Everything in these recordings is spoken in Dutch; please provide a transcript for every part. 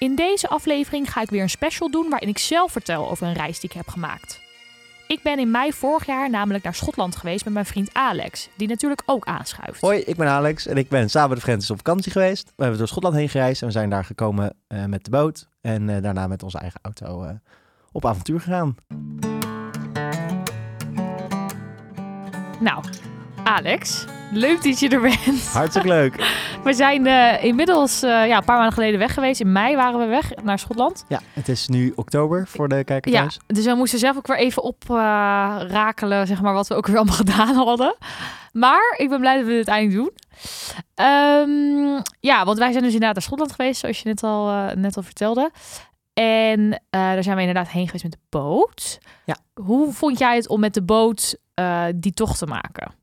In deze aflevering ga ik weer een special doen waarin ik zelf vertel over een reis die ik heb gemaakt. Ik ben in mei vorig jaar namelijk naar Schotland geweest met mijn vriend Alex, die natuurlijk ook aanschuift. Hoi, ik ben Alex en ik ben samen met de Francis op vakantie geweest. We hebben door Schotland heen gereisd en we zijn daar gekomen eh, met de boot. En eh, daarna met onze eigen auto eh, op avontuur gegaan. Nou, Alex, leuk dat je er bent. Hartstikke leuk. We zijn eh, inmiddels eh, ja, een paar maanden geleden weg geweest. In mei waren we weg naar Schotland. Ja, het is nu oktober voor de kijker Ja, thuis. dus we moesten zelf ook weer even oprakelen, zeg maar, wat we ook weer allemaal gedaan hadden. Maar ik ben blij dat we dit eindelijk doen. Ehm, ja, want wij zijn dus inderdaad naar Schotland geweest, zoals je net al, eh, net al vertelde. En eh, daar zijn we inderdaad heen geweest met de boot. Ja. Hoe vond jij het om met de boot eh, die tocht te maken?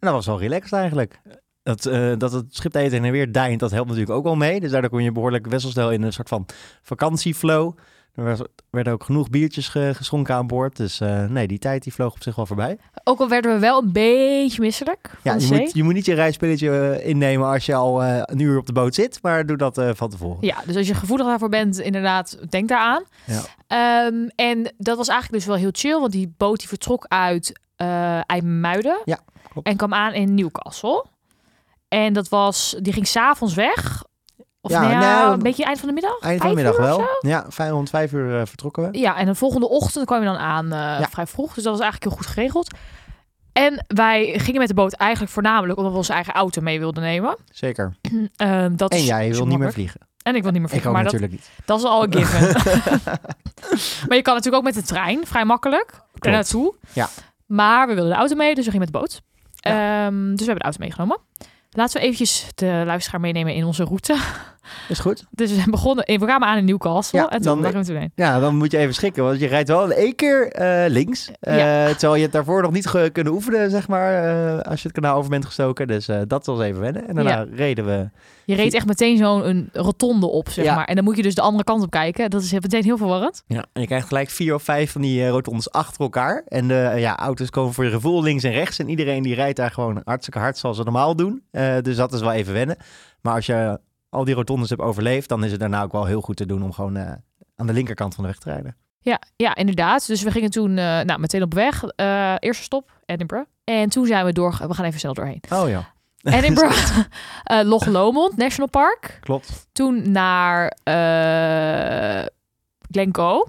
En dat was wel relaxed eigenlijk. Dat, eh, dat het schip de heen en weer deint, dat helpt natuurlijk ook wel mee. Dus daardoor kon je behoorlijk wesselstel in een soort van vakantieflow. Er werden ook genoeg biertjes ge- geschonken aan boord. Dus eh, nee, die tijd die vloog op zich wel voorbij. Ook al werden we wel een beetje misselijk van Ja, de je moet, je moet niet je reispilletje eh, innemen als je al eh, een uur op de boot zit. Maar doe dat eh, van tevoren. Ja, dus als je gevoelig daarvoor bent, inderdaad, denk daaraan. Ja. Ehm, en dat was eigenlijk dus wel heel chill, want die boot die vertrok uit eh IJmuiden Ja, klopt. en kwam aan in Newcastle. En dat was, die ging s'avonds weg. Of Ja, nou nou, een beetje eind van de middag? Eind van de middag wel. Ja, vijf, rond vijf uur eh, vertrokken we. Ja, en de volgende ochtend kwam je dan aan eh, Ja. vrij vroeg. Dus dat was eigenlijk heel goed geregeld. En wij gingen met de boot eigenlijk voornamelijk omdat we onze eigen auto mee wilden nemen. Zeker. Ehm, dat En jij wil niet meer vliegen. En ik wil niet meer Ik vliegen, ook maar dat, natuurlijk niet. Dat is al een given. maar je kan natuurlijk ook met de trein, vrij makkelijk, er naartoe. Ja. Maar we wilden de auto mee, dus we gingen met de boot. Ehm, dus we hebben de auto meegenomen. Laten we eventjes de luisteraar meenemen in onze route. Is goed. Dus we zijn begonnen, we kwamen aan in Newcastle Ja, en toen dan- toen heen. Ja, dan moet je even schikken. Want je rijdt wel één keer eh, links. eh, Terwijl je het daarvoor nog niet kunnen oefenen, zeg maar. eh, als je het kanaal over bent gestoken. Dus eh, dat was even wennen. En daarna reden we. Je reed echt meteen zo'n een rotonde op, zeg Ja. maar. En dan moet je dus de andere kant op kijken. Dat is meteen heel verwarrend. Ja, en je krijgt gelijk vier of vijf van die eh, rotondes achter elkaar. En de eh, ja, auto's komen voor je gevoel links en rechts. En iedereen die rijdt daar gewoon hartstikke hard zoals ze normaal doen. Eh, dus dat is wel even wennen. Maar als je al die rotondes hebt overleefd, dan is het daarna ook wel heel goed te doen om gewoon eh, aan de linkerkant van de weg te rijden. Ja, ja, inderdaad. Dus we gingen toen eh, nou, meteen op weg. Eh, eerste stop, Edinburgh. En toen zijn we door... We gaan even snel doorheen. Oh ja, Edinburgh, eh Loch Lomond National Park. klopt. Toen naar Glencoe.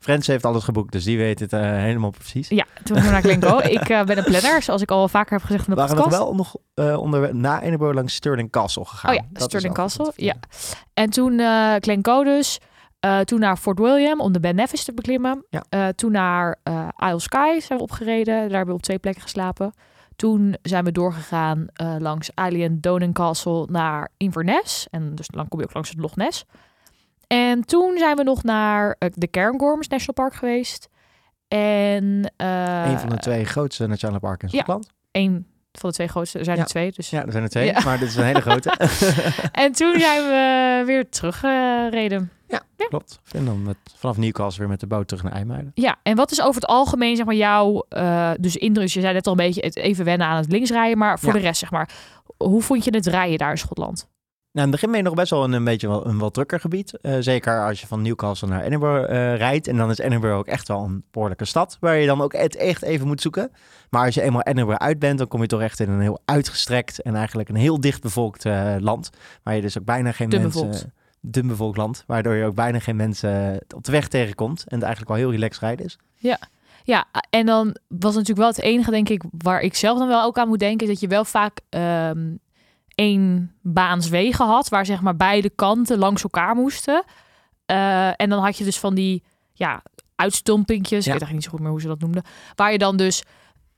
Frans heeft alles geboekt, dus die weet het eh, helemaal precies. Ja, toen we naar Glencoe. ik eh, ben een planner, zoals ik al vaker heb gezegd in de We waren nog podcast. wel nog eh onder, na Edinburgh langs Stirling Castle gegaan. Oh ja, Dat Stirling Castle. Ja. En toen Glencoe dus. Toen naar Fort William om de Ben Nevis te beklimmen. Ja. Toen naar Isle Sky zijn we opgereden. Daar hebben we op twee plekken geslapen. Toen zijn we doorgegaan langs Island Donen Castle naar Inverness. En dus dan kom je ook langs het Loch Ness. En toen zijn we nog naar eh, de Cairngorms National Park geweest. En eh, Een van de twee grootste nationale parken in ja. Schotland. een van de twee grootste. Er zijn Ja. er twee. Dus. Ja, er zijn er twee, Ja. maar dit is een hele grote. En toen zijn we weer teruggereden. Klopt. En dan met, vanaf Newcastle weer met de boot terug naar IJmuiden. Ja, en wat is over het algemeen, zeg maar, jouw eh, dus indruk? Je zei net al een beetje het even wennen aan het linksrijden, maar voor Ja. de rest, zeg maar, hoe vond je het rijden daar in Schotland? Nou, in het begin ben je nog best wel een, een beetje wel, een wat drukker gebied. Eh, zeker als je van Newcastle naar Edinburgh eh, rijdt. En dan is Edinburgh ook echt wel een behoorlijke stad. Waar je dan ook het echt even moet zoeken. Maar als je eenmaal Edinburgh uit bent, dan kom je toch echt in een heel uitgestrekt en eigenlijk een heel dicht bevolkt eh, land. Waar je dus ook bijna geen mensen... bevolkt. Dun bevolkt land. Waardoor je ook bijna geen mensen op de weg tegenkomt. En het eigenlijk wel heel relaxed rijden is. Ja, en dan was natuurlijk wel het enige, denk ik, waar ik zelf dan wel ook aan moet denken, is dat je wel vaak ehm één baanswegen had, waar zeg maar beide kanten langs elkaar moesten. Eh, en dan had je dus van die, ja, uitstompingjes, Ja. ik weet eigenlijk niet zo goed meer hoe ze dat noemden, waar je dan dus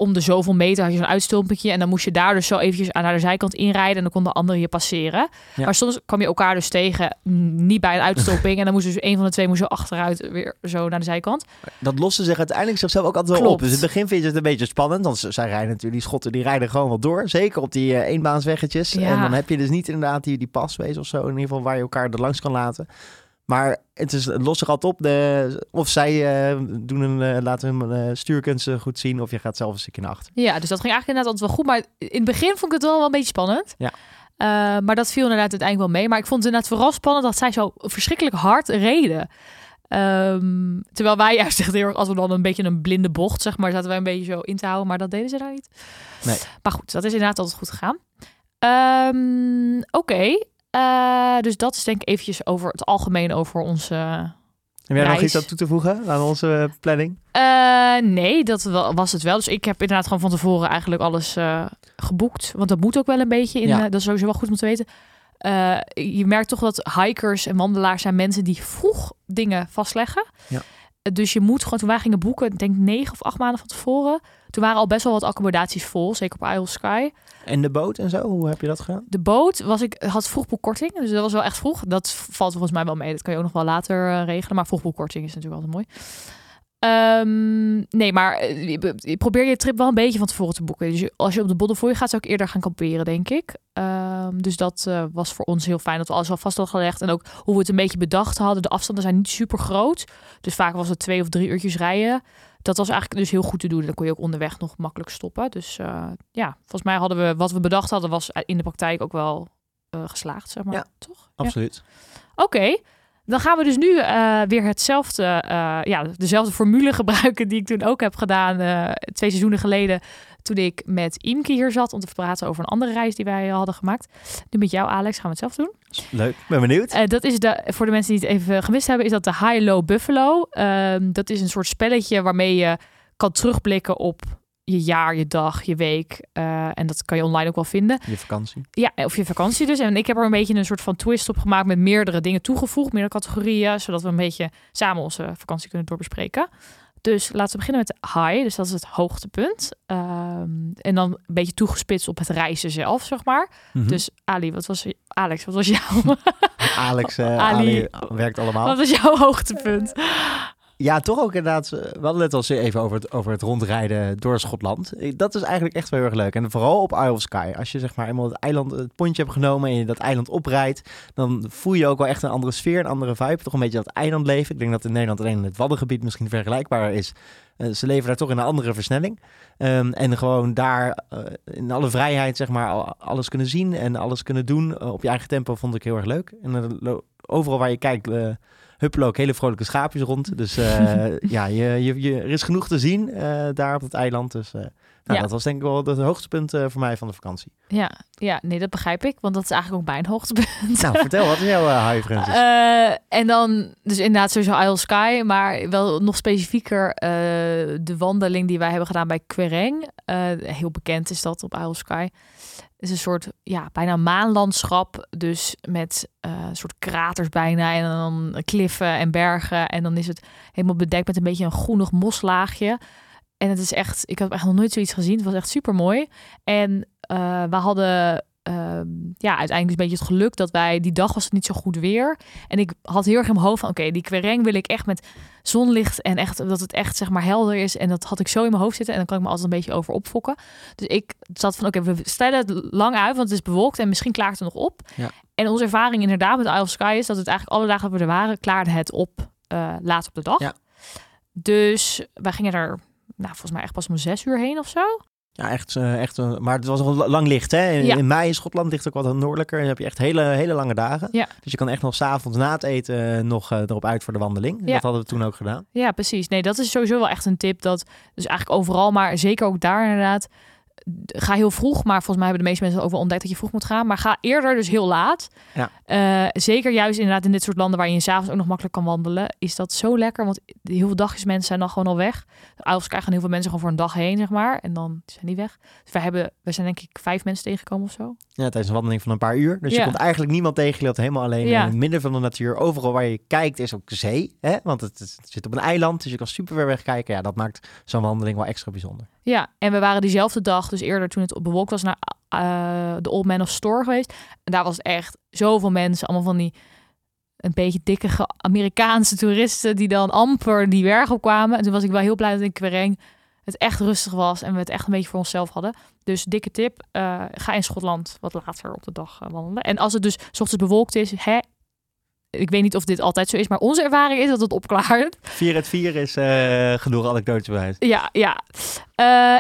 om de zoveel meter had je zo'n uitstulpetje. En dan moest je daar dus zo eventjes aan naar de zijkant inrijden. En dan kon de andere je passeren. Ja. Maar soms kwam je elkaar dus tegen, mm, niet bij een uitstulping. en dan moest dus een van de twee moest zo achteruit weer zo naar de zijkant. Dat loste zich uiteindelijk zichzelf ook altijd wel Klopt. op. Dus in het begin vind je het een beetje spannend. Want ze- zij rijden natuurlijk, die schotten, die rijden gewoon wel door. Zeker op die eh, eenbaansweggetjes. Ja. En dan heb je dus niet inderdaad die, die paswees of zo. In ieder geval waar je elkaar er langs kan laten. Maar het, is, het lost zich altijd op. De, of zij eh, doen een, eh, laten hun eh, stuurkunsten goed zien. Of je gaat zelf een stukje naar achter. Ja, dus dat ging eigenlijk inderdaad altijd wel goed. Maar in het begin vond ik het wel, wel een beetje spannend. Ja. Maar dat viel inderdaad uiteindelijk wel mee. Maar ik vond het inderdaad vooral spannend dat zij zo verschrikkelijk hard reden. Ehm, terwijl wij juist echt heel erg, als we dan een beetje een blinde bocht, zeg maar, zaten wij een beetje zo in te houden. Maar dat deden ze daar niet. Nee. Maar goed, dat is inderdaad altijd goed gegaan. Ehm, Oké, Eh, dus dat is denk ik eventjes over het algemeen over onze... Heb jij nog iets aan toe te voegen aan onze planning? Eh, nee, dat wa- was het wel. Dus ik heb inderdaad gewoon van tevoren eigenlijk alles eh, geboekt. Want dat moet ook wel een beetje. In, Ja. dat is sowieso wel goed om te weten. Je merkt toch dat hikers en wandelaars zijn mensen die vroeg dingen vastleggen. Ja. Dus je moet gewoon, toen wij gingen boeken, ik denk negen of acht maanden van tevoren. Toen waren al best wel wat accommodaties vol, zeker op Isle of Sky. En de boot en zo, hoe heb je dat gedaan? De boot was ik, had vroegboekkorting, dus dat was wel echt vroeg. Dat valt volgens mij wel mee. Dat kan je ook nog wel later eh, regelen. Maar vroegboekkorting is natuurlijk altijd mooi. Ehm, nee, maar eh, probeer je trip wel een beetje van tevoren te boeken. Dus als je op de Boddenfooi gaat, zou ik eerder gaan kamperen, denk ik. Ehm, dus dat eh, was voor ons heel fijn dat we alles al vast hadden gelegd. En ook hoe we het een beetje bedacht hadden. De afstanden zijn niet super groot. Dus vaak was het twee of drie uurtjes rijden. Dat was eigenlijk dus heel goed te doen. Dan kon je ook onderweg nog makkelijk stoppen. Dus eh, ja, volgens mij hadden we wat we bedacht hadden, was in de praktijk ook wel eh, geslaagd, zeg maar. Ja, Toch? Ja. Absoluut. Oké, dan gaan we dus nu eh, weer hetzelfde, eh, ja, dezelfde formule gebruiken die ik toen ook heb gedaan eh, twee seizoenen geleden. Toen ik met Imke hier zat om te praten over een andere reis die wij hadden gemaakt. Nu met jou, Alex, gaan we het zelf doen. Leuk, ben benieuwd. Eh, dat is de, voor de mensen die het even gemist hebben, is dat de High Low Buffalo. Ehm, dat is een soort spelletje waarmee je kan terugblikken op je jaar, je dag, je week. Eh, en dat kan je online ook wel vinden. Je vakantie. Ja, of je vakantie dus. En ik heb er een beetje een soort van twist op gemaakt met meerdere dingen toegevoegd, meerdere categorieën, zodat we een beetje samen onze vakantie kunnen doorbespreken. Dus laten we beginnen met high, dus dat is het hoogtepunt. Ehm, en dan een beetje toegespitst op het reizen zelf, zeg maar. Mhm. Dus Ali, wat was Alex, wat was jouw, Alex, eh, Ali. Ali werkt allemaal. wat was jouw hoogtepunt? Ja, toch ook inderdaad. eh, We hadden het al even over het, over het rondrijden door Schotland. Eh, Dat is eigenlijk echt wel heel erg leuk. En vooral op Isle of Skye. Als je zeg maar eenmaal het eiland, het pontje hebt genomen en je dat eiland oprijdt, dan voel je ook wel echt een andere sfeer, een andere vibe. Toch een beetje dat eilandleven. Ik denk dat in Nederland alleen het Waddengebied misschien vergelijkbaar is. Eh, ze leven daar toch in een andere versnelling. Ehm, en gewoon daar in alle vrijheid zeg maar al- alles kunnen zien en alles kunnen doen op je eigen tempo vond ik heel erg leuk. En overal waar je kijkt huppelen ook hele vrolijke schaapjes rond. Dus eh, ja, je, je, je, er is genoeg te zien eh, daar op het eiland. Dus eh, nou, Ja. dat was denk ik wel het hoogtepunt voor mij van de vakantie. Ja, ja, nee, dat begrijp ik, want dat is eigenlijk ook mijn hoogtepunt. Nou, vertel, wat is jouw uh, high Francis? Eh, en dan, dus inderdaad sowieso Isle Sky, maar wel nog specifieker de wandeling die wij hebben gedaan bij Quereng. Heel bekend is dat op Isle Sky. Is een soort, ja, bijna maanlandschap, dus met eh, een soort kraters bijna en dan kliffen en bergen. En dan is het helemaal bedekt met een beetje een groenig moslaagje. En het is echt, ik heb echt nog nooit zoiets gezien. Het was echt super mooi. En eh, we hadden ehm, ja, uiteindelijk een beetje het geluk dat wij die dag was het niet zo goed weer. En ik had heel erg in mijn hoofd van oké, die quereng wil ik echt met zonlicht en echt dat het echt zeg maar helder is. En dat had ik zo in mijn hoofd zitten en dan kan ik me altijd een beetje over opfokken. Dus ik zat van oké, we stellen het lang uit, want het is bewolkt en misschien klaart het nog op. Ja. En onze ervaring inderdaad met Isle of Sky is dat het eigenlijk alle dagen dat we er waren, klaarde het op uh, laat op de dag. Ja. Dus wij gingen er nou, volgens mij echt pas om zes uur heen of zo. Ja, echt, uh, echt uh, maar het was nog lang licht. Hè? In, Ja. in mei in Schotland ligt ook wat noordelijker. Dan heb je echt hele, hele lange dagen. Ja. Dus je kan echt nog s'avonds na het eten nog uh, erop uit voor de wandeling. Ja. Dat hadden we toen ook gedaan. Ja, precies. Nee, dat is sowieso wel echt een tip. Dat dus eigenlijk overal, maar zeker ook daar inderdaad. Ga heel vroeg, maar volgens mij hebben de meeste mensen ook wel ontdekt dat je vroeg moet gaan. Maar ga eerder, dus heel laat. Ja. Eh, zeker juist inderdaad in dit soort landen waar je s'avonds ook nog makkelijk kan wandelen, is dat zo lekker. Want heel veel dagjes mensen zijn dan gewoon al weg. Ouders krijgen heel veel mensen gewoon voor een dag heen, zeg maar. En dan zijn die weg. Dus wij, hebben, we zijn denk ik vijf mensen tegengekomen of zo. Ja, tijdens een wandeling van een paar uur. Dus je komt eigenlijk niemand tegen. Je loopt helemaal alleen Ja. in het midden van de natuur. Overal waar je kijkt is ook zee. Hè? Want het, het zit op een eiland, dus je kan super ver weg kijken. Ja, dat maakt zo'n wandeling wel extra bijzonder. Ja, en we waren diezelfde dag, dus eerder toen het bewolkt was, naar eh, de Old Man of Store geweest. En daar was echt zoveel mensen, allemaal van die een beetje dikke Amerikaanse toeristen die dan amper die berg opkwamen. En toen was ik wel heel blij dat in Quereng het echt rustig was en we het echt een beetje voor onszelf hadden. Dus dikke tip, eh, ga in Schotland wat later op de dag eh, wandelen. En als het dus 's ochtends bewolkt is, hè, ik weet niet of dit altijd zo is, maar onze ervaring is dat het opklaart. 4 uit 4 is eh genoeg anekdotes bij. Ja, ja.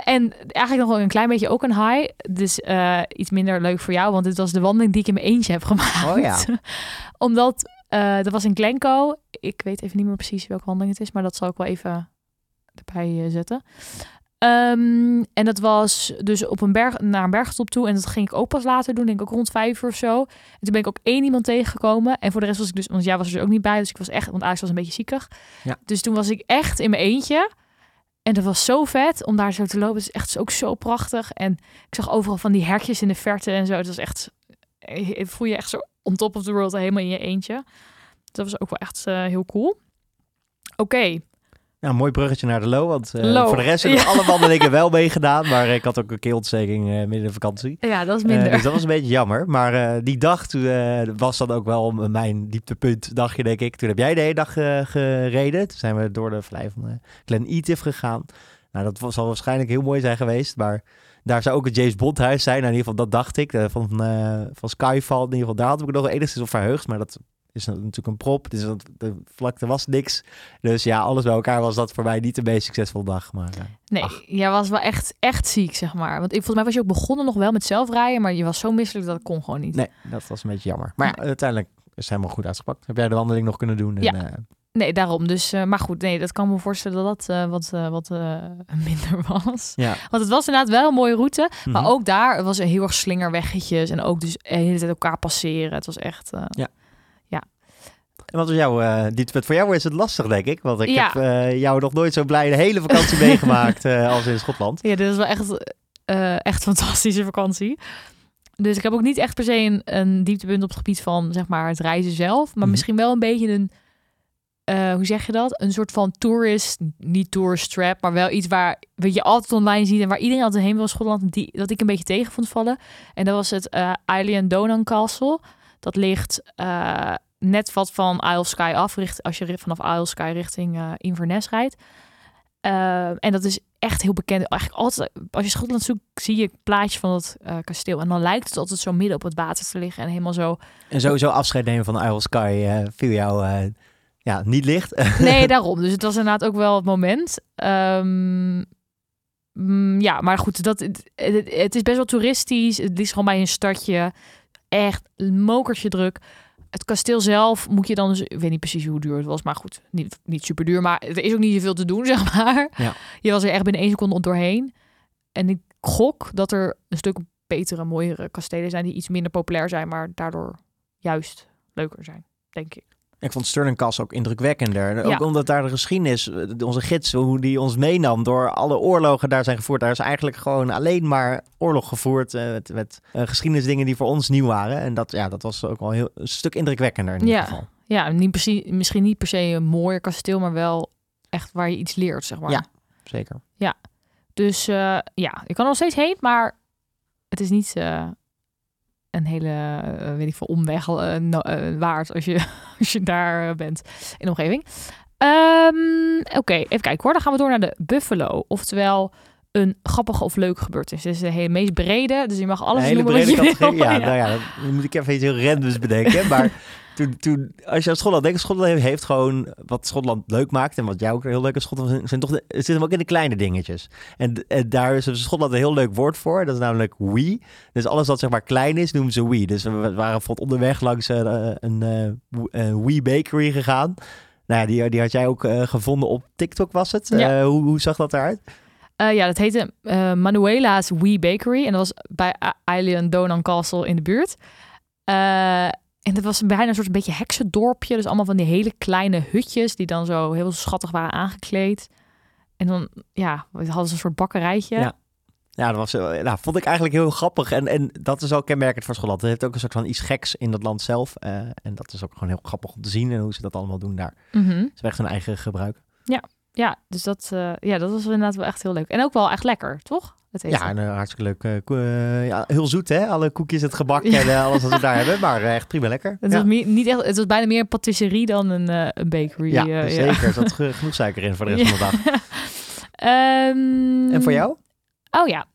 En eigenlijk nog wel een klein beetje ook een high. Dus iets minder leuk voor jou, want dit was de wandeling die ik in mijn eentje heb gemaakt. Oh ja. Omdat, dat was in Glencoe. Ik weet even niet meer precies welke wandeling het is, maar dat zal ik wel even erbij eh, zetten. Ehm, en dat was dus op een berg, naar een bergtop toe. En dat ging ik ook pas later doen, denk ik ook rond vijf uur of zo. En toen ben ik ook één iemand tegengekomen. En voor de rest was ik dus, want jij was er dus ook niet bij. Dus ik was echt, want Alex was een beetje ziekig. Ja. Dus toen was ik echt in mijn eentje. En dat was zo vet om daar zo te lopen. Het is echt ook zo prachtig. En ik zag overal van die hertjes in de verte en zo. Het was echt, eh, voel je echt zo on top of the world helemaal in je eentje. Dat was ook wel echt eh, heel cool. Oké, een mooi bruggetje naar de Lo. Want eh, voor de rest heb ik ja. alle wandelingen wel meegedaan. Maar ik had ook een keelontsteking eh, midden in de vakantie. ja, dat is Eh, minder. dus dat was een beetje jammer. Maar die dag toen, was dan ook wel mijn dieptepunt, dagje denk ik. Toen heb jij de hele dag gereden. Toen zijn we door de vallei van uh, Glen Etif gegaan. Nou, dat was, zal waarschijnlijk heel mooi zijn geweest. Maar daar zou ook het James Bond huis zijn. Nou, in ieder geval, dat dacht ik. van, van Skyfall. In ieder geval, daar had ik nog enigszins op verheugd. Maar dat is natuurlijk een prop. Dus dat- de vlakte was niks. Dus ja, alles bij elkaar was dat voor mij niet de meest succesvolle dag. Maar eh, Nee, ach. jij was wel echt, echt ziek, zeg maar. Want ik, volgens mij was je ook begonnen nog wel met zelfrijden, maar je was zo misselijk dat het kon gewoon niet. nee, dat was een beetje jammer. Maar ja, uiteindelijk is het helemaal goed uitgepakt. Heb jij de wandeling nog kunnen doen? En, Ja. eh, Nee, daarom. Dus, eh, maar goed, nee, dat kan me voorstellen dat dat wat, wat minder was. ja. Want het was inderdaad wel een mooie route. Maar Mhm. ook daar was er heel erg slingerweggetjes. En ook dus de hele tijd elkaar passeren. Het was echt... eh, En wat was jouw uh, dieptepunt? Voor jou is het lastig, denk ik. Want ik Ja. heb eh, jou nog nooit zo blij de hele vakantie meegemaakt eh, als in Schotland. Ja, dit is wel echt, eh echt fantastische vakantie. Dus ik heb ook niet echt per se een, een dieptepunt op het gebied van zeg maar het reizen zelf, maar Mhm. misschien wel een beetje een, eh, hoe zeg je dat? Een soort van tourist, niet tourist trap, maar wel iets waar wat je altijd online ziet en waar iedereen altijd heen wil in Schotland, die, dat ik een beetje tegen vond vallen. En dat was het eh Eilean Donan Castle. Dat ligt eh, net wat van Isle of Skye af, richt, als je vanaf Isle of Skye richting eh, Inverness rijdt. Eh, en dat is echt heel bekend. Eigenlijk altijd, als je Schotland zoekt, zie je een plaatje van dat eh, kasteel. En dan lijkt het altijd zo midden op het water te liggen. En helemaal zo... En sowieso afscheid nemen van Isle of Sky viel jou ja, niet licht. Nee, daarom. Dus het was inderdaad ook wel het moment. Ehm, mm, ja, maar goed, dat, het, het, het is best wel toeristisch. Het is gewoon bij een stadje. Echt mokertje druk. Het kasteel zelf moet je dan dus... Ik weet niet precies hoe duur het was, maar goed. Niet, niet super duur, maar er is ook niet zoveel te doen, zeg maar. Ja. Je was er echt binnen één seconde doorheen. En ik gok dat er een stuk betere, mooiere kastelen zijn... die iets minder populair zijn, maar daardoor juist leuker zijn, denk ik. Ik vond Stirling Castle ook indrukwekkender. Ja. Ook omdat daar de geschiedenis, eh, onze gids, hoe die ons meenam door alle oorlogen daar zijn gevoerd. Daar is eigenlijk gewoon alleen maar oorlog gevoerd eh, met, met eh, geschiedenisdingen die voor ons nieuw waren. En dat, ja, dat was ook wel heel, een stuk indrukwekkender in ieder Ja. geval. Ja, niet precies, misschien niet per se een mooier kasteel, maar wel echt waar je iets leert, zeg maar. Ja. Zeker. Dus eh, ja, ik kan nog steeds heen, maar het is niet een hele, eh, weet ik veel, omweg eh, eh, waard als je, als je daar bent in de omgeving. Ehm, Oké, even kijken hoor. Dan gaan we door naar de Buffalo. Oftewel een grappige of leuke gebeurtenis. Dit is de hele, meest brede, dus je mag alles Een hele noemen wat je wil. categorie. Ja, nou ja, dan moet ik even iets heel randoms bedenken. Maar toen, toen, als je aan Schotland denkt, Schotland heeft gewoon wat Schotland leuk maakt. En wat jou ook heel leuk is, Schotland zijn, zijn toch de, het zit hem ook in de kleine dingetjes. En, en daar is Schotland een heel leuk woord voor. Dat is namelijk we. Dus alles wat zeg maar klein is, noemen ze we. Dus we waren bijvoorbeeld onderweg langs eh, een, eh, een we bakery gegaan. Nou ja, die, die had jij ook eh, gevonden op TikTok was het. Ja. Hoe, hoe zag dat eruit? Eh, ja, dat heette eh, Manuela's Wee Bakery. En dat was bij Eilean Donan Castle in de buurt. Eh, en dat was bijna een soort een beetje heksendorpje. Dus allemaal van die hele kleine hutjes die dan zo heel schattig waren aangekleed. En dan, ja, hadden ze een soort bakkerijtje. Ja. Ja, dat was, nou, vond ik eigenlijk heel grappig. En, en dat is ook kenmerkend voor Schotland. Het heeft ook een soort van iets geks in dat land zelf. en dat is ook gewoon heel grappig om te zien en hoe ze dat allemaal doen daar. Mhm. Ze hebben echt hun eigen gebruik. Ja, dus dat, eh, ja, dat was inderdaad wel echt heel leuk. En ook wel echt lekker, toch? Het eten. Ja, en eh, hartstikke leuk. eh, ja, heel zoet, hè? Alle koekjes, het gebak Ja. en alles wat we daar hebben. Maar echt prima lekker. Het, ja. was niet echt, het was bijna meer een patisserie dan een, een bakery. ja, zeker. Er zat ge- genoeg suiker in voor de rest van de dag. Ehm, En voor jou? Oh ja.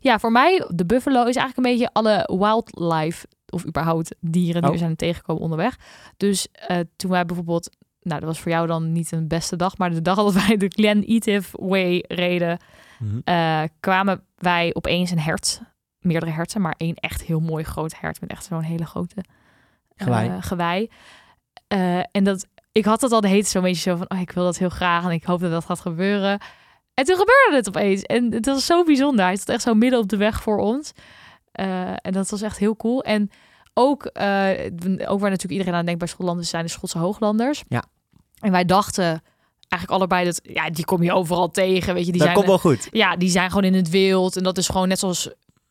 Ja, voor mij, de buffalo is eigenlijk een beetje alle wildlife of überhaupt dieren die Oh. we zijn tegengekomen onderweg. Dus toen wij bijvoorbeeld, nou dat was voor jou dan niet een beste dag, maar de dag dat wij de Glen Etive Way reden, Mhm. eh, kwamen wij opeens een hert, meerdere herten, maar één echt heel mooi groot hert met echt zo'n hele grote eh, Gewei. gewei. Eh, en dat, ik had het al de tijd zo'n beetje zo van, oh, ik wil dat heel graag en ik hoop dat dat gaat gebeuren. En toen gebeurde het opeens. En het was zo bijzonder. Hij stond echt zo midden op de weg voor ons. En dat was echt heel cool. En ook, eh, ook waar natuurlijk iedereen aan denkt bij Schotlanders zijn de Schotse hooglanders. Ja. En wij dachten eigenlijk allebei dat, ja, die kom je overal tegen. Weet je, die dat zijn, komt wel goed. ja, die zijn gewoon in het wild. En dat is gewoon net zoals,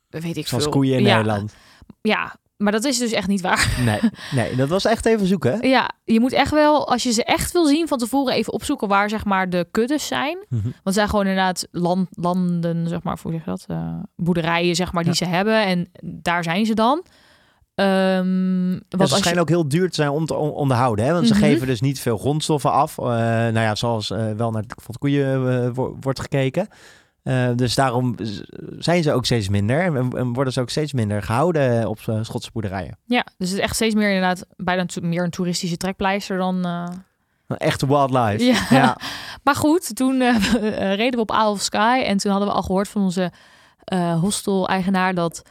weet ik Zoals veel. koeien in ja, Nederland. Ja, maar dat is dus echt niet waar. Nee, nee, dat was echt even zoeken. hè? Ja, je moet echt wel, als je ze echt wil zien, van tevoren even opzoeken waar zeg maar de kuddes zijn. Mhm. Want het zijn gewoon inderdaad land, landen, zeg maar, zeg je dat? Eh, boerderijen, zeg maar, die ze hebben. En daar zijn ze dan. En want ze schijnen ook heel duur te zijn om te on- onderhouden. Hè? Want ze Mhm. geven dus niet veel grondstoffen af. Eh, nou ja, zoals eh, wel naar de koeien eh, wo- wordt gekeken. Dus daarom zijn ze ook steeds minder. En, en worden ze ook steeds minder gehouden op Schotse boerderijen. Ja, dus het is echt steeds meer inderdaad bijna meer een toeristische trekpleister dan... Echte wildlife. Ja. ja. Maar goed, toen reden we op Isle of Sky en toen hadden we al gehoord van onze hostel-eigenaar dat,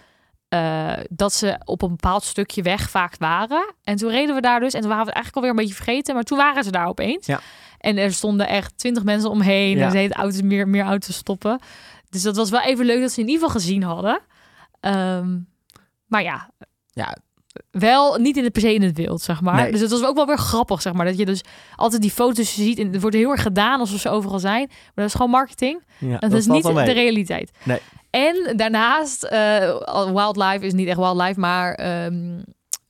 eh, dat ze op een bepaald stukje weg vaak waren. En toen reden we daar dus en toen waren we het eigenlijk alweer een beetje vergeten, maar toen waren ze daar opeens. Ja. En er stonden echt twintig mensen omheen Ja. en ze deden auto's meer, meer auto's stoppen. Dus dat was wel even leuk dat ze in ieder geval gezien hadden. Ehm, maar ja, Ja, wel niet in het per se in het wild, zeg maar. Nee. Dus het was ook wel weer grappig, zeg maar. Dat je dus altijd die foto's ziet. En het wordt heel erg gedaan alsof ze overal zijn. Maar dat is gewoon marketing. ja En dat, is valt niet de realiteit. Nee. En daarnaast, eh, wildlife is niet echt wildlife, maar ehm,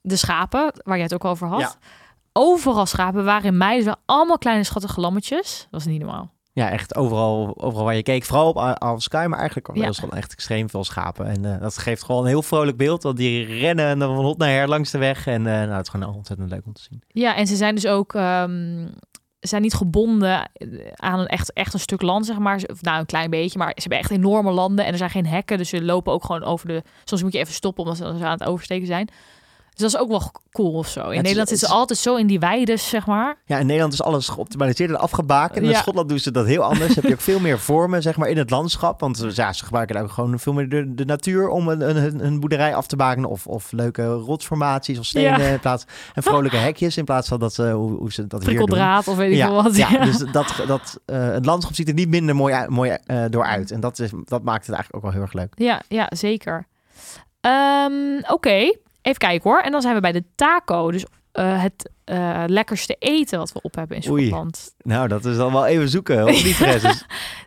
de schapen, waar jij het ook over had. Ja. Overal schapen waren in mei dus wel allemaal kleine schattige lammetjes. Dat is niet normaal. Ja, echt overal, overal waar je keek. Vooral op of Sky, maar eigenlijk Ja. is gewoon echt extreem veel schapen. En eh, dat geeft gewoon een heel vrolijk beeld. Want die rennen en dan van hot naar her langs de weg. En eh, nou, het is gewoon ontzettend leuk om te zien. Ja, en ze zijn dus ook ehm, zijn niet gebonden aan een echt, echt een stuk land, zeg maar. Nou, een klein beetje, maar ze hebben echt enorme landen en er zijn geen hekken, dus ze lopen ook gewoon over de. Soms moet je even stoppen omdat ze aan het oversteken zijn. Dus dat is ook wel cool of zo. In is- Nederland het zitten ze altijd zo in die weides, zeg maar. Ja, in Nederland is alles geoptimaliseerd en afgebakend. En in Ja. Schotland doen ze dat heel anders. heb je ook veel meer vormen zeg maar, in het landschap. Want eh, ja, ze gebruiken ook gewoon veel meer de, de natuur om een, een, een- boerderij af te bakenen. Of, of leuke rotsformaties of stenen Ja. in plaats. En vrolijke hekjes in plaats van dat ze, hoe, hoe ze dat hier doen. Prikkeldraad of weet ik veel wat. ja, dus dat, dat, eh, het landschap ziet er niet minder mooi, uit- mooi eh, door uit. En dat, is, dat maakt het eigenlijk ook wel heel erg leuk. Ja, ja, zeker. Ehm, Oké, even kijken hoor. En dan zijn we bij de taco. Dus eh, het eh, lekkerste eten wat we op hebben in Oei. Schotland. Nou, dat is dan wel even zoeken. Teres?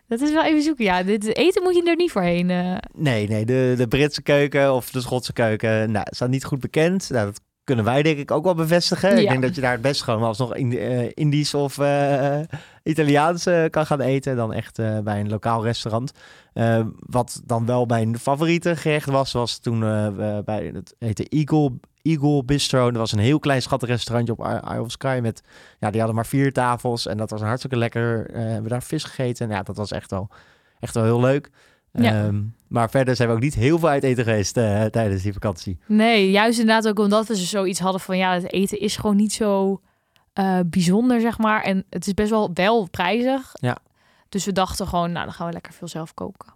Dat is wel even zoeken. Ja, dit eten moet je er niet voor heen. eh. Nee, nee, de, de Britse keuken of de Schotse keuken, nou, staat niet goed bekend. Nou, dat kunnen wij denk ik ook wel bevestigen. Ik denk dat je daar het best gewoon alsnog in, eh, Indisch of eh, Italiaans eh, kan gaan eten dan echt bij een lokaal restaurant. Wat dan wel mijn favoriete gerecht was, was toen bij het heette Eagle, Eagle Bistro. Dat was een heel klein schattig restaurantje op Isle of Sky met, ja, die hadden maar vier tafels en dat was hartstikke lekker. Eh, we hebben daar vis gegeten en ja, dat was echt wel, echt wel heel leuk. Ja. Ehm, maar verder zijn we ook niet heel veel uit eten geweest eh, tijdens die vakantie. Nee, juist inderdaad ook omdat we zoiets hadden van... ja, het eten is gewoon niet zo eh, bijzonder, zeg maar. En het is best wel wel prijzig. Ja. Dus we dachten gewoon, nou, dan gaan we lekker veel zelf koken.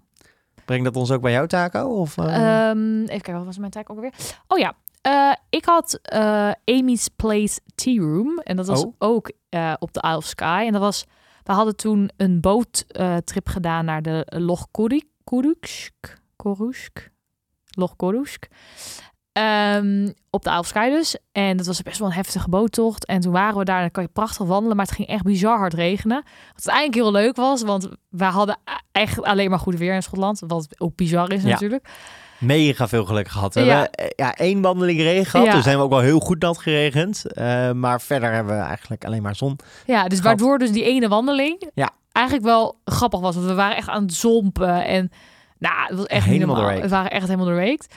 Brengt dat ons ook bij jou, Taco? Of, eh? Ehm, even kijken, wat was mijn taak ook alweer? Oh ja, ik had Amy's Place Tea Room. En dat was Oh. ook op de Isle of Sky. En dat was We hadden toen een boottrip gedaan naar de Loch Korik- Korusk. Korusk. Loch Korusk. Ehm, op de Aalfsky dus. En dat was best wel een heftige boottocht. En toen waren we daar, dan kan je prachtig wandelen, maar het ging echt bizar hard regenen. Wat eigenlijk heel leuk was, want we hadden echt alleen maar goed weer in Schotland. Wat ook bizar is Ja. natuurlijk. Mega veel geluk gehad. We Ja. hebben eh, ja, één wandeling regen gehad. Ja. Dus zijn we ook wel heel goed nat geregend. Eh, maar verder hebben we eigenlijk alleen maar zon. Ja, dus waardoor dus die ene wandeling Ja. Eigenlijk wel grappig was. Want we waren echt aan het zompen en nou, het was echt Helemaal normaal. We waren echt helemaal doorweekt.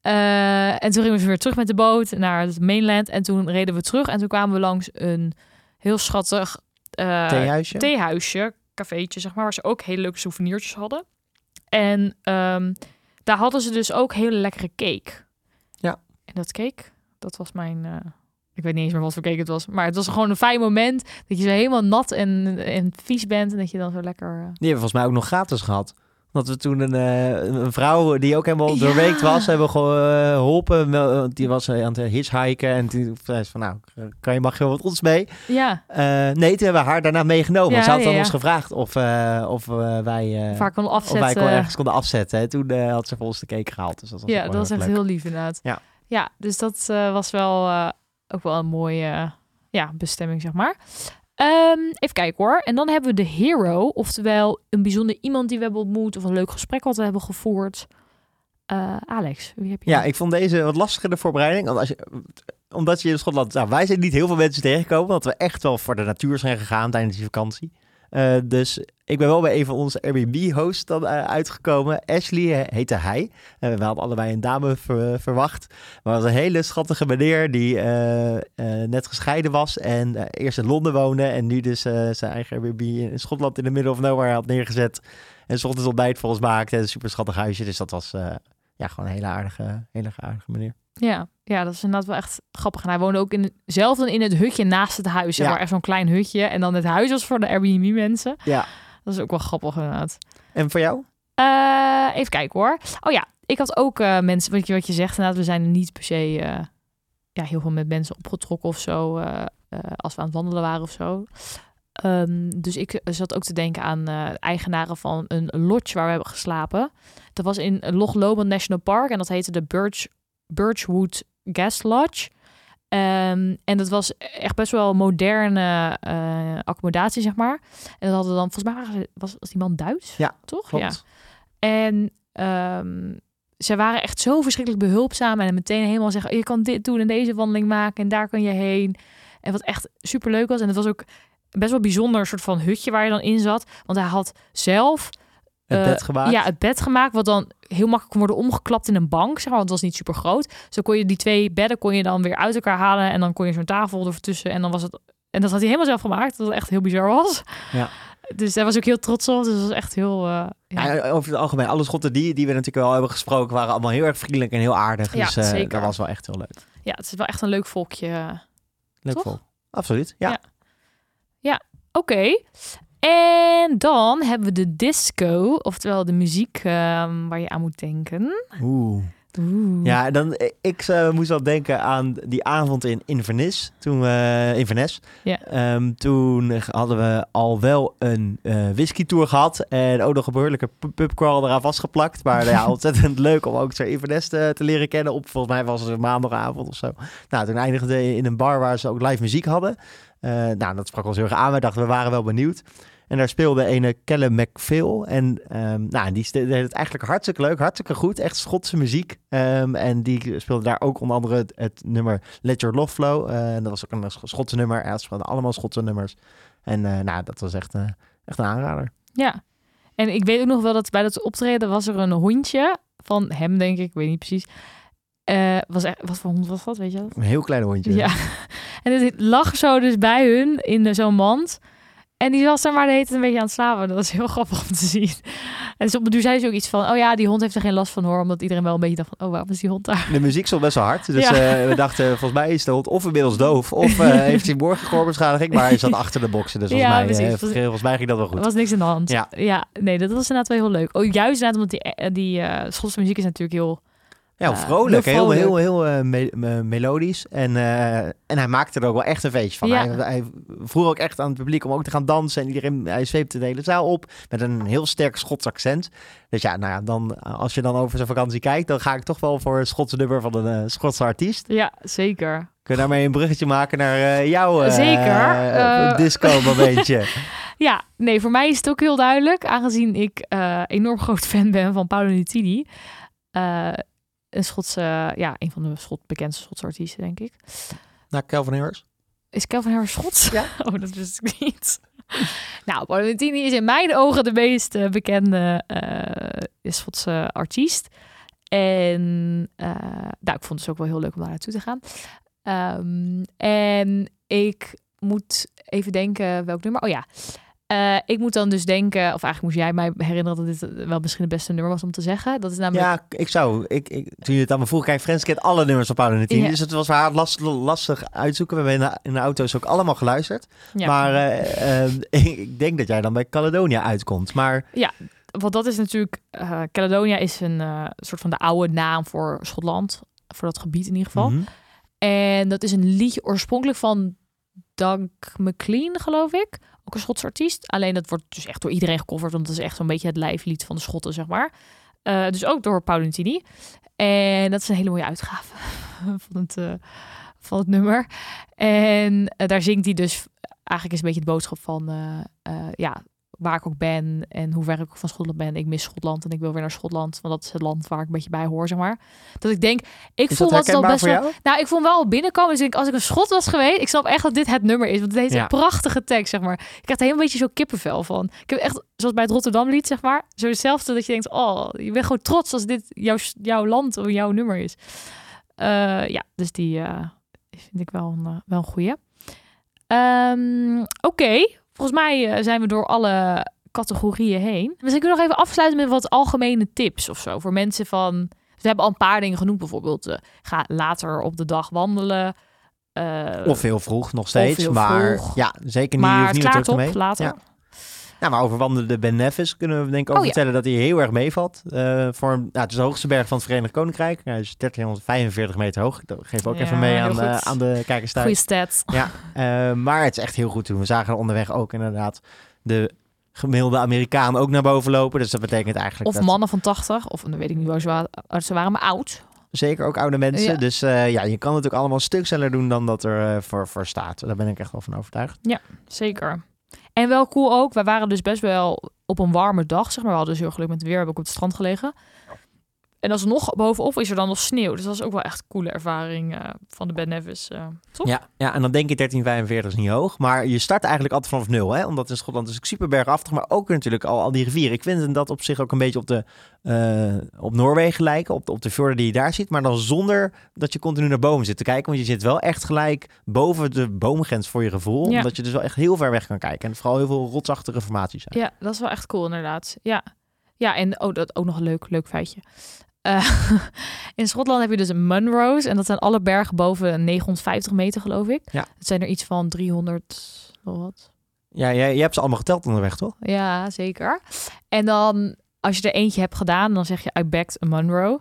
Eh, en toen gingen we weer terug met de boot naar het mainland. En toen reden we terug en toen kwamen we langs een heel schattig eh, Theehuisje. theehuisje, cafeetje zeg maar, waar ze ook hele leuke souvenirtjes hadden. En ehm, daar hadden ze dus ook hele lekkere cake. Ja. En dat cake, dat was mijn... eh, ik weet niet eens meer wat voor cake het was. Maar het was gewoon een fijn moment dat je zo helemaal nat en, en vies bent. En dat je dan zo lekker... eh, Die hebben volgens mij ook nog gratis gehad. Dat we toen een, eh, een vrouw die ook helemaal Ja. doorweekt was, hebben eh, geholpen. Die was aan het hitchhiken en die zei ze van nou, kan je mag je met ons mee? Ja, nee, toen hebben we haar daarna meegenomen. Ja, Ze had ja, ja. ons gevraagd of, of wij, vaak kon of afzetten. wij kon ergens konden afzetten. En toen eh, had ze voor ons de cake gehaald. Dus dat was ja, dat was echt leuk. heel lief inderdaad. Ja. ja dus dat was wel ook wel een mooie ja, bestemming, zeg maar. Ehm, even kijken hoor. En dan hebben we de hero, oftewel een bijzonder iemand die we hebben ontmoet of een leuk gesprek wat we hebben gevoerd. Eh, Alex, wie heb je? Ja, ik vond deze wat lastiger de voorbereiding. Want als je, omdat je in Schotland... Nou, wij zijn niet heel veel mensen tegengekomen. Want we echt wel voor de natuur zijn gegaan tijdens die vakantie. Eh, dus ik ben wel bij een van onze Airbnb-hosts dan eh, uitgekomen. Ashley eh, heette hij. We hadden allebei een dame ver- verwacht. Maar was een hele schattige meneer die net gescheiden was. En eerst in Londen woonde. En nu dus zijn eigen Airbnb in Schotland in de middle of nowhere had neergezet. En 's ochtends ontbijt voor ons maakte. En een super schattig huisje. Dus dat was... ja, gewoon een hele aardige, hele aardige meneer. Ja, ja, dat is inderdaad wel echt grappig. En hij woonde ook in, zelf dan in het hutje naast het huis. Ja. maar echt zo'n klein hutje. En dan het huis was voor de Airbnb mensen. Ja. Dat is ook wel grappig inderdaad. En voor jou? Eh, even kijken hoor. Oh ja, ik had ook eh, mensen, wat je, wat je zegt inderdaad, we zijn niet per se eh, ja, heel veel met mensen opgetrokken of zo, als we aan het wandelen waren of zo. Ehm, dus ik zat ook te denken aan eigenaren van een lodge waar we hebben geslapen. Dat was in Loch Lomond National Park en dat heette de Birch, Birchwood Guest Lodge. Ehm, en dat was echt best wel moderne eh, accommodatie, zeg maar. En dat hadden dan, volgens mij was, was die man Duits, Ja, toch? Klopt. Ja. En ehm ze waren echt zo verschrikkelijk behulpzaam en meteen helemaal zeggen: je kan dit doen en deze wandeling maken en daar kan je heen. En wat echt super leuk was. En het was ook best wel bijzonder soort van hutje waar je dan in zat. Want hij had zelf Het eh, bed gemaakt. ja, het bed gemaakt, wat dan heel makkelijk kon worden omgeklapt in een bank, zeg maar, want het was niet super groot. Zo kon je die twee bedden kon je dan weer uit elkaar halen en dan kon je zo'n tafel ertussen en dan was het en dat had hij helemaal zelf gemaakt, dat echt heel bizar was. Ja. Dus daar was ook heel trots op. Dus dat was echt heel. eh, ja. Ja, over het algemeen, alle schotten die, die we natuurlijk wel hebben gesproken, waren allemaal heel erg vriendelijk en heel aardig. Ja, dus eh, zeker. dat was wel echt heel leuk. ja, het is wel echt een leuk volkje. Leuk Toch? vol. Absoluut, ja. Ja. Oké. En dan hebben we de disco, oftewel de muziek ehm, waar je aan moet denken. Oeh. Oeh. Ja, dan, ik eh, moest wel denken aan die avond in Inverness. Toen we Inverness. Ehm, toen hadden we al wel een eh whisky tour gehad. En ook nog een behoorlijke pu- pubcrawl eraan vastgeplakt. Maar ja, ontzettend leuk om ook zo Inverness te, te leren kennen. Op, volgens mij was het een maandagavond of zo. Nou, toen eindigde we in een bar waar ze ook live muziek hadden. Eh, nou, dat sprak ons heel erg aan. We dachten, we waren wel benieuwd. En daar speelde een Callum McPhail. En ehm, nou, die deed het eigenlijk hartstikke leuk, hartstikke goed. Echt Schotse muziek. Ehm, en die speelde daar ook onder andere het, het nummer Let Your Love Flow. Eh, en dat was ook een Sch- Schotse nummer. Ja, speelden allemaal Schotse nummers. En eh, nou, dat was echt, eh, echt een aanrader. Ja. En ik weet ook nog wel dat bij dat optreden was er een hondje van hem, denk ik. Ik weet niet precies. Was echt, wat voor hond was dat, weet je dat? Een heel klein hondje. Ja. En het lag zo dus bij hun in zo'n mand. En die was daar maar de hele tijd een beetje aan het slapen. Dat was heel grappig om te zien. En dus op de duur zei ze ook iets van... Oh ja, die hond heeft er geen last van hoor. Omdat iedereen wel een beetje dacht van... Oh, waarom is die hond daar? De muziek stond best wel hard. Dus Ja. eh, we dachten, volgens mij is de hond of inmiddels doof. Of eh, heeft hij morgen gehoorbeschadiging. Maar hij zat achter de boksen. Dus volgens, Ja, mij, eh, volgens mij ging dat wel Er goed. was niks aan de hand. Ja. ja, nee, dat was inderdaad wel heel leuk. Oh, juist inderdaad omdat die, die Schotse muziek is natuurlijk heel Ja, Eh, vrolijk. heel Heel, heel, heel, eh, me- me- melodisch. En, eh, en hij maakte er ook wel echt een feestje van. Ja. Hij, hij vroeg ook echt aan het publiek om ook te gaan dansen. En iedereen, hij zweepte de hele zaal op met een heel sterk Schots accent. Dus ja, nou ja, dan, als je dan over zijn vakantie kijkt, dan ga ik toch wel voor een Schotse nummer van een Schotse artiest. Ja, zeker. Kun je daarmee een bruggetje maken naar jouw Zeker. disco-momentje? Ja, nee, voor mij is het ook heel duidelijk, aangezien ik enorm groot fan ben van Paolo Nutini. Een Schotse, ja, een van de Schot, bekendste Schotse artiesten, denk ik. naar Calvin Harris. Is Calvin Harris Schots? Ja. Oh, dat wist ik niet. nou, Paolo Nutini is in mijn ogen de meest eh, bekende eh, Schotse artiest. En eh, nou, ik vond het dus ook wel heel leuk om daar naartoe te gaan. Ehm, en ik moet even denken welk nummer. Oh ja. Eh, ik moet dan dus denken, of eigenlijk moest jij mij herinneren dat dit wel misschien het beste nummer was om te zeggen. Dat is namelijk. Ja, ik zou. Ik, ik, toen je het aan me vroeg, kijk, Frans kent alle nummers van Paolo Nutini. Ja. Dus het was haar last, lastig uitzoeken. We hebben in de, in de auto's ook allemaal geluisterd. Ja. Maar eh, eh, ik denk dat jij dan bij Caledonia uitkomt. Maar Want dat is natuurlijk. Caledonia is een soort van de oude naam voor Schotland. Voor dat gebied in ieder geval. Mhm. En dat is een liedje oorspronkelijk van Doug McLean, geloof ik. Ook een Schotse artiest. Alleen dat wordt dus echt door iedereen gecoverd. Want het is echt zo'n beetje het lijflied van de Schotten, zeg maar. Eh, dus ook door Paolo Nutini. En dat is een hele mooie uitgave van het, eh, van het nummer. En eh, daar zingt hij dus... Eigenlijk is een beetje de boodschap van... ja, waar ik ook ben en hoe ver ik ook van Schotland ben. Ik mis Schotland en ik wil weer naar Schotland. Want dat is het land waar ik een beetje bij hoor, zeg maar. Dat ik denk, ik is voel dat herkenbaar best wel... Nou, ik vond wel binnenkomen. Dus ik, als ik een schot was geweest, ik snap echt dat dit het nummer is. Want het heeft Ja. een prachtige tekst, zeg maar. Ik krijg er heel een beetje zo kippenvel van. Ik heb echt, zoals bij het Rotterdam lied, zeg maar. Zo hetzelfde dat je denkt, oh, je bent gewoon trots als dit jouw, jouw land of jouw nummer is. Eh, ja, dus die eh, vind ik wel een, eh, wel een goeie. Ehm, Oké, volgens mij eh, zijn we door alle categorieën heen. Misschien kunnen we nog even afsluiten met wat algemene tips of zo. Voor mensen van... We hebben al een paar dingen genoemd. Bijvoorbeeld, eh, ga later op de dag wandelen. Eh, Of heel vroeg nog steeds. maar vroeg. ja, zeker niet. maar niet klaart op later. Ja. Nou, maar over wandelende Ben Nevis kunnen we denk ik ook Oh, ja. vertellen dat hij heel erg meevalt. Eh, voor, nou, het is de hoogste berg van het Verenigd Koninkrijk. Hij is 1345 meter hoog. Dat geef ook Ja, even mee aan, aan de kijkers thuis. Goeie stats. Ja, eh, maar het is echt heel goed te doen. We zagen onderweg ook inderdaad de gemiddelde Amerikaan ook naar boven lopen. Dus dat betekent eigenlijk Of dat mannen van 80. Of dan weet ik niet hoe ze waren, ze waren maar oud. zeker ook oude mensen. Ja. Dus eh, ja, je kan het ook allemaal een stuk sneller doen dan dat er voor, voor staat. Daar ben ik echt wel van overtuigd. Zeker. En wel cool ook. Wij waren dus best wel op een warme dag, zeg maar. We hadden dus heel geluk met het weer. We hebben ook op het strand gelegen. En alsnog bovenop is er dan nog sneeuw. Dus dat is ook wel echt een coole ervaring eh, van de Ben Nevis. eh toch? Ja, ja, en dan denk je 1345 is niet hoog. Maar je start eigenlijk altijd vanaf nul. Hè? Omdat in Schotland is het super bergaftig. Maar ook natuurlijk al, al die rivieren. Ik vind dat op zich ook een beetje op, de, eh, op Noorwegen lijken. Op de, op de fjorden die je daar ziet. Maar dan zonder dat je continu naar bomen zit te kijken. Want je zit wel echt gelijk boven de boomgrens voor je gevoel. Ja. Omdat je dus wel echt heel ver weg kan kijken. En vooral heel veel rotsachtige formaties zijn. Ja, dat is wel echt cool inderdaad. Ja, ja en oh, dat ook nog een leuk, leuk feitje. Eh, in Schotland heb je dus Munros. En dat zijn alle bergen boven 950 meter, geloof ik. Ja. Het zijn er iets van 300, nog wat. Ja, jij, jij hebt ze allemaal geteld onderweg, toch? Ja, zeker. En dan, als je er eentje hebt gedaan, dan zeg je, I backed a Munro.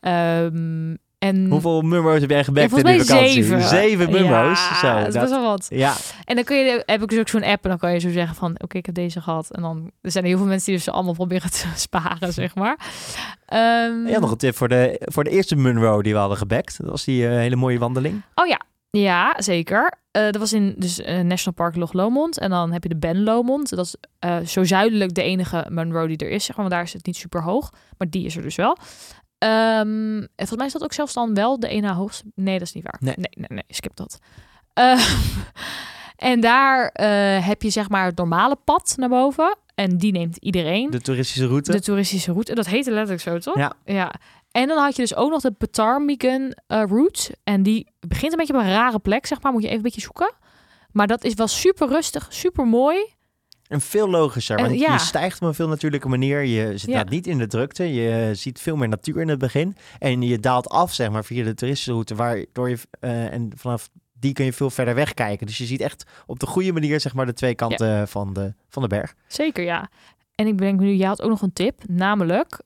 Ehm, en Hoeveel mummo's heb jij Ja, gebekt in mij vakantie? zeven. Zeven mummo's. Ja, Zo, dat is best wel wat. ja, En dan kun je, heb ik dus ook zo'n app en dan kan je zo zeggen van, oké, ik heb deze gehad. En dan er zijn er heel veel mensen die dus ze allemaal proberen te sparen, zeg maar. Ehm, Ja, nog een tip voor de, voor de eerste Munro die we hadden gebekt. Dat was die eh, hele mooie wandeling. Oh ja, ja, zeker. Eh, dat was in dus eh, National Park Loch Lomond. En dan heb je de Ben Lomond. Dat is zo zuidelijk de enige Munro die er is, zeg maar. Want daar is het niet super hoog. Maar die is er dus wel. Ehm, en volgens mij is dat ook zelfs dan wel de ene hoogste. Nee, dat is niet waar. Nee. nee, nee, nee skip dat. Eh, en daar eh, heb je zeg maar het normale pad naar boven. En die neemt iedereen. De toeristische route. De toeristische route. Dat heette letterlijk zo, toch? Ja. ja. En dan had je dus ook nog de Ptarmigan eh route. En die begint een beetje op een rare plek, zeg maar. Moet je even een beetje zoeken. Maar dat is wel super rustig, super mooi. En veel logischer, want ja. je stijgt op een veel natuurlijke manier. Je zit Ja. daar niet in de drukte. Je ziet veel meer natuur in het begin. En je daalt af, zeg maar, via de toeristische route. Waardoor je, eh, en vanaf die kun je veel verder wegkijken. Dus je ziet echt op de goede manier, zeg maar, de twee kanten van, de, van de berg. Zeker, ja. En ik bedenk me nu, jij had ook nog een tip. Namelijk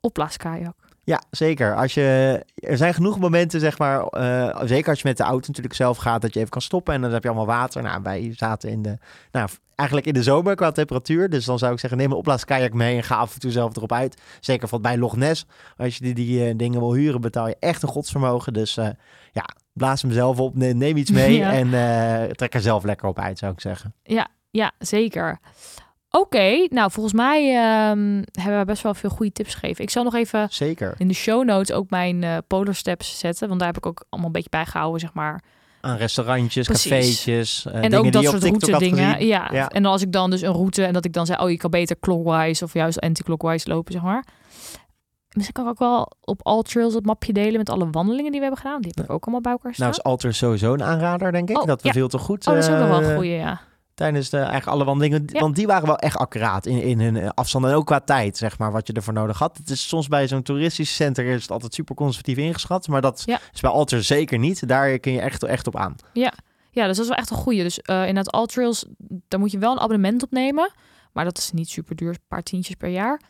opblaaskajak. Ja, zeker. Als je, er zijn genoeg momenten, zeg maar, eh, zeker als je met de auto natuurlijk zelf gaat, dat je even kan stoppen en dan heb je allemaal water. Nou, wij zaten in de, nou, eigenlijk in de zomer qua temperatuur. Dus dan zou ik zeggen, neem een opblaaskajak mee en ga af en toe zelf erop uit. Zeker van bij Loch Ness. Als je die, die eh, dingen wil huren, betaal je echt een godsvermogen. Dus eh, ja, blaas hem zelf op, ne- neem iets mee Ja. en eh, trek er zelf lekker op uit, zou ik zeggen. Ja, ja zeker. Oké, nou volgens mij ehm, hebben we best wel veel goede tips gegeven. Ik zal nog even Zeker. in de show notes ook mijn Polar Steps zetten. Want daar heb ik ook allemaal een beetje bijgehouden, zeg maar. Aan restaurantjes, Precies. cafeetjes, eh, en dingen ook die dat op soort route dingen. Ja. Ja. En als ik dan dus een route en dat ik dan zei, oh je kan beter clockwise of juist anti-clockwise lopen, zeg maar. Misschien kan ik ook wel op All Trails het mapje delen met alle wandelingen die we hebben gedaan. Die heb ik ook allemaal bij elkaar staan. Nou is Alter sowieso een aanrader, denk ik. Oh, dat we ja. veel te goed oh, dat is ook nog wel eh, een goeie, ja. Tijdens de eigenlijk alle wandelingen. Ja. Want die waren wel echt accuraat in, in hun eh, afstand en ook qua tijd, zeg maar, wat je ervoor nodig had. Het is soms bij zo'n toeristisch center is het altijd super conservatief ingeschat, maar dat Ja. is bij Alter zeker niet. Daar kun je echt, echt op aan. Ja, dus dat is wel echt een goeie. Dus eh in het All Trails, daar moet je wel een abonnement op nemen. Maar dat is niet super duur, een paar tientjes per jaar.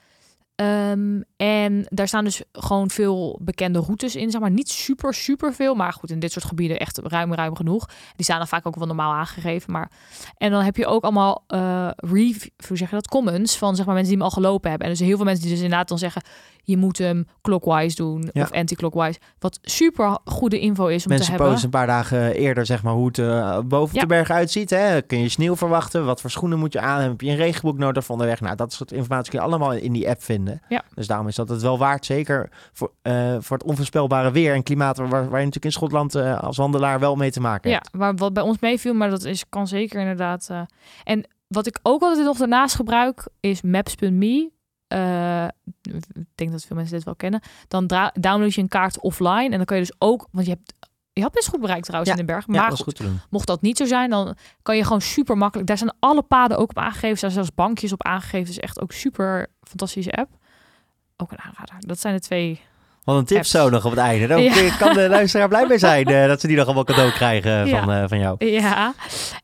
Ehm, en daar staan dus gewoon veel bekende routes in, zeg maar. Niet super, super veel, maar goed, in dit soort gebieden echt ruim, ruim genoeg. Die staan dan vaak ook wel normaal aangegeven, maar... En dan heb je ook allemaal eh review, hoe zeg je dat, comments van, zeg maar, mensen die hem al gelopen hebben. En dus heel veel mensen die dus inderdaad dan zeggen, je moet hem clockwise doen Ja. of anti-clockwise. Wat super goede info is om Mensen te hebben. posten een paar dagen eerder, zeg maar, hoe het eh, boven Ja. de berg uitziet. Hè? Kun je sneeuw verwachten? Wat voor schoenen moet je aan? Heb je een regenboek nodig van de weg? Nou, dat soort informatie kun je allemaal in die app vinden. Ja. Dus daarom is dat het wel waard. Zeker voor, eh, voor het onvoorspelbare weer en klimaat, waar, waar je natuurlijk in Schotland eh, als wandelaar wel mee te maken Ja, hebt. waar, wat bij ons meeviel, maar dat is, kan zeker inderdaad. eh. En wat ik ook altijd nog daarnaast gebruik is maps.me. Ik denk dat veel mensen dit wel kennen. Dan download je een kaart offline en dan kan je dus ook, want je hebt, je hebt best goed bereikt trouwens Ja, in de berg. Ja, Maar goed, mocht dat niet zo zijn, dan kan je gewoon super makkelijk. Daar zijn alle paden ook op aangegeven, daar zijn zelfs bankjes op aangegeven. Dus echt ook super fantastische app. Ook een aanrader. Dat zijn de twee. Wat een tip zo nog op het einde. Dan Ja. kan de luisteraar blij mee zijn eh, dat ze die nog allemaal cadeau krijgen Ja. van, eh, van jou. Ja.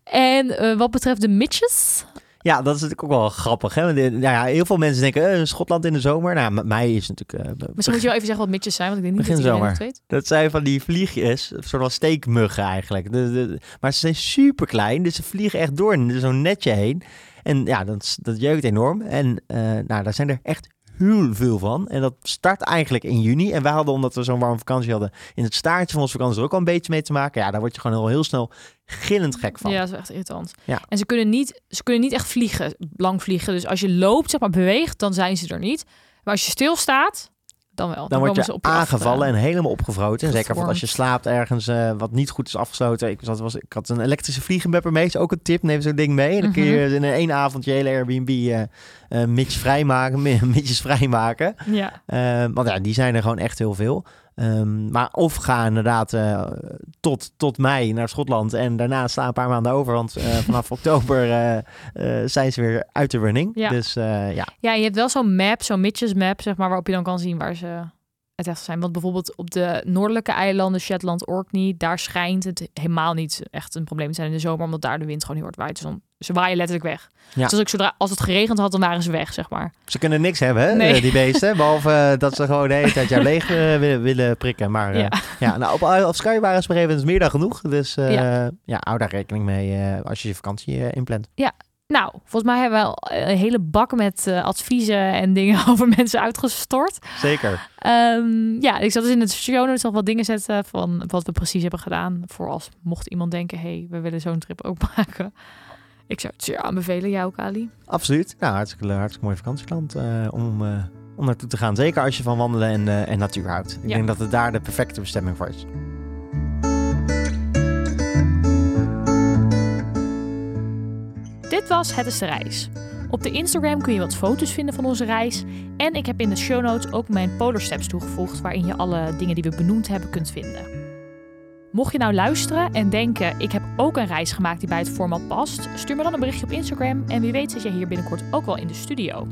En eh, wat betreft de mitches. Ja, dat is natuurlijk ook wel grappig. Hè? Want, eh, Ja, heel veel mensen denken, eh, Schotland in de zomer. Nou, met mij is natuurlijk... eh, Misschien moet je wel even zeggen wat mitches zijn, want ik denk niet Begin dat iedereen zomer. het weet. Dat zijn van die vliegjes, een soort van steekmuggen eigenlijk. De, de- maar ze zijn super klein, dus ze vliegen echt door zo'n netje heen. En ja, dat, dat jeukt enorm. En eh, nou, daar zijn er echt heel veel van. En dat start eigenlijk in juni. En wij hadden, omdat we zo'n warme vakantie hadden, in het staartje van onze vakantie er ook al een beetje mee te maken. Ja, daar word je gewoon heel, heel snel gillend gek van. Ja, dat is echt irritant. Ja. En ze kunnen, niet, ze kunnen niet echt vliegen, lang vliegen. Dus als je loopt, zeg maar, beweegt, dan zijn ze er niet. Maar als je stilstaat, dan wel. Dan word je aangevallen en helemaal opgevroten. En zeker als je slaapt ergens eh, wat niet goed is afgesloten. Ik, zat, was, ik had een elektrische vliegenbepper mee. Is ook een tip. Neem zo'n ding mee. Dan kun je Mhm. in één avond je hele Airbnb eh eh, mitjes vrijmaken. mi- Mitjes vrijmaken. Ja, want ja, die zijn er gewoon echt heel veel. Ehm, maar of ga inderdaad eh, tot, tot mei naar Schotland. En daarna sla een paar maanden over. Want eh, vanaf oktober eh, zijn ze weer uit de running. Ja. Dus ja, ja, je hebt wel zo'n map, zo'n Mitches map, zeg maar, waarop je dan kan zien waar ze het echt zijn. Want bijvoorbeeld op de noordelijke eilanden, Shetland, Orkney, daar schijnt het helemaal niet echt een probleem te zijn in de zomer, omdat daar de wind gewoon heel hard waait. Dus dan, ze waaien letterlijk weg. Ja. Dus als, ik zodra, als het geregend had, dan waren ze weg, zeg maar. Ze kunnen niks hebben, hè, Nee. eh, die beesten. Behalve eh, dat ze gewoon de hele tijd jou leeg eh, willen, willen prikken. Maar Ja. ja. nou, op, op Sky waren ze op een meer dan genoeg. Dus Ja. ja. hou daar rekening mee als je je vakantie inplant. Nou, volgens mij hebben we al een hele bak met eh, adviezen en dingen over mensen uitgestort. Zeker. Ehm, ja, ik zal dus in het show notes nog wat dingen zetten van wat we precies hebben gedaan. Voor als mocht iemand denken, hey, we willen zo'n trip ook maken. Ik zou het zeer aanbevelen, jou ook, Ali. Absoluut. Nou, hartstikke, hartstikke mooi vakantieland eh, om, eh, om naartoe te gaan. Zeker als je van wandelen en, eh, en natuur houdt. Ik Ja. denk dat het daar de perfecte bestemming voor is. Dit was Het is de Reis. Op de Instagram kun je wat foto's vinden van onze reis. En ik heb in de show notes ook mijn Polar Steps toegevoegd, waarin je alle dingen die we benoemd hebben kunt vinden. Mocht je nou luisteren en denken, ik heb ook een reis gemaakt die bij het format past, stuur me dan een berichtje op Instagram en wie weet zit je hier binnenkort ook wel in de studio.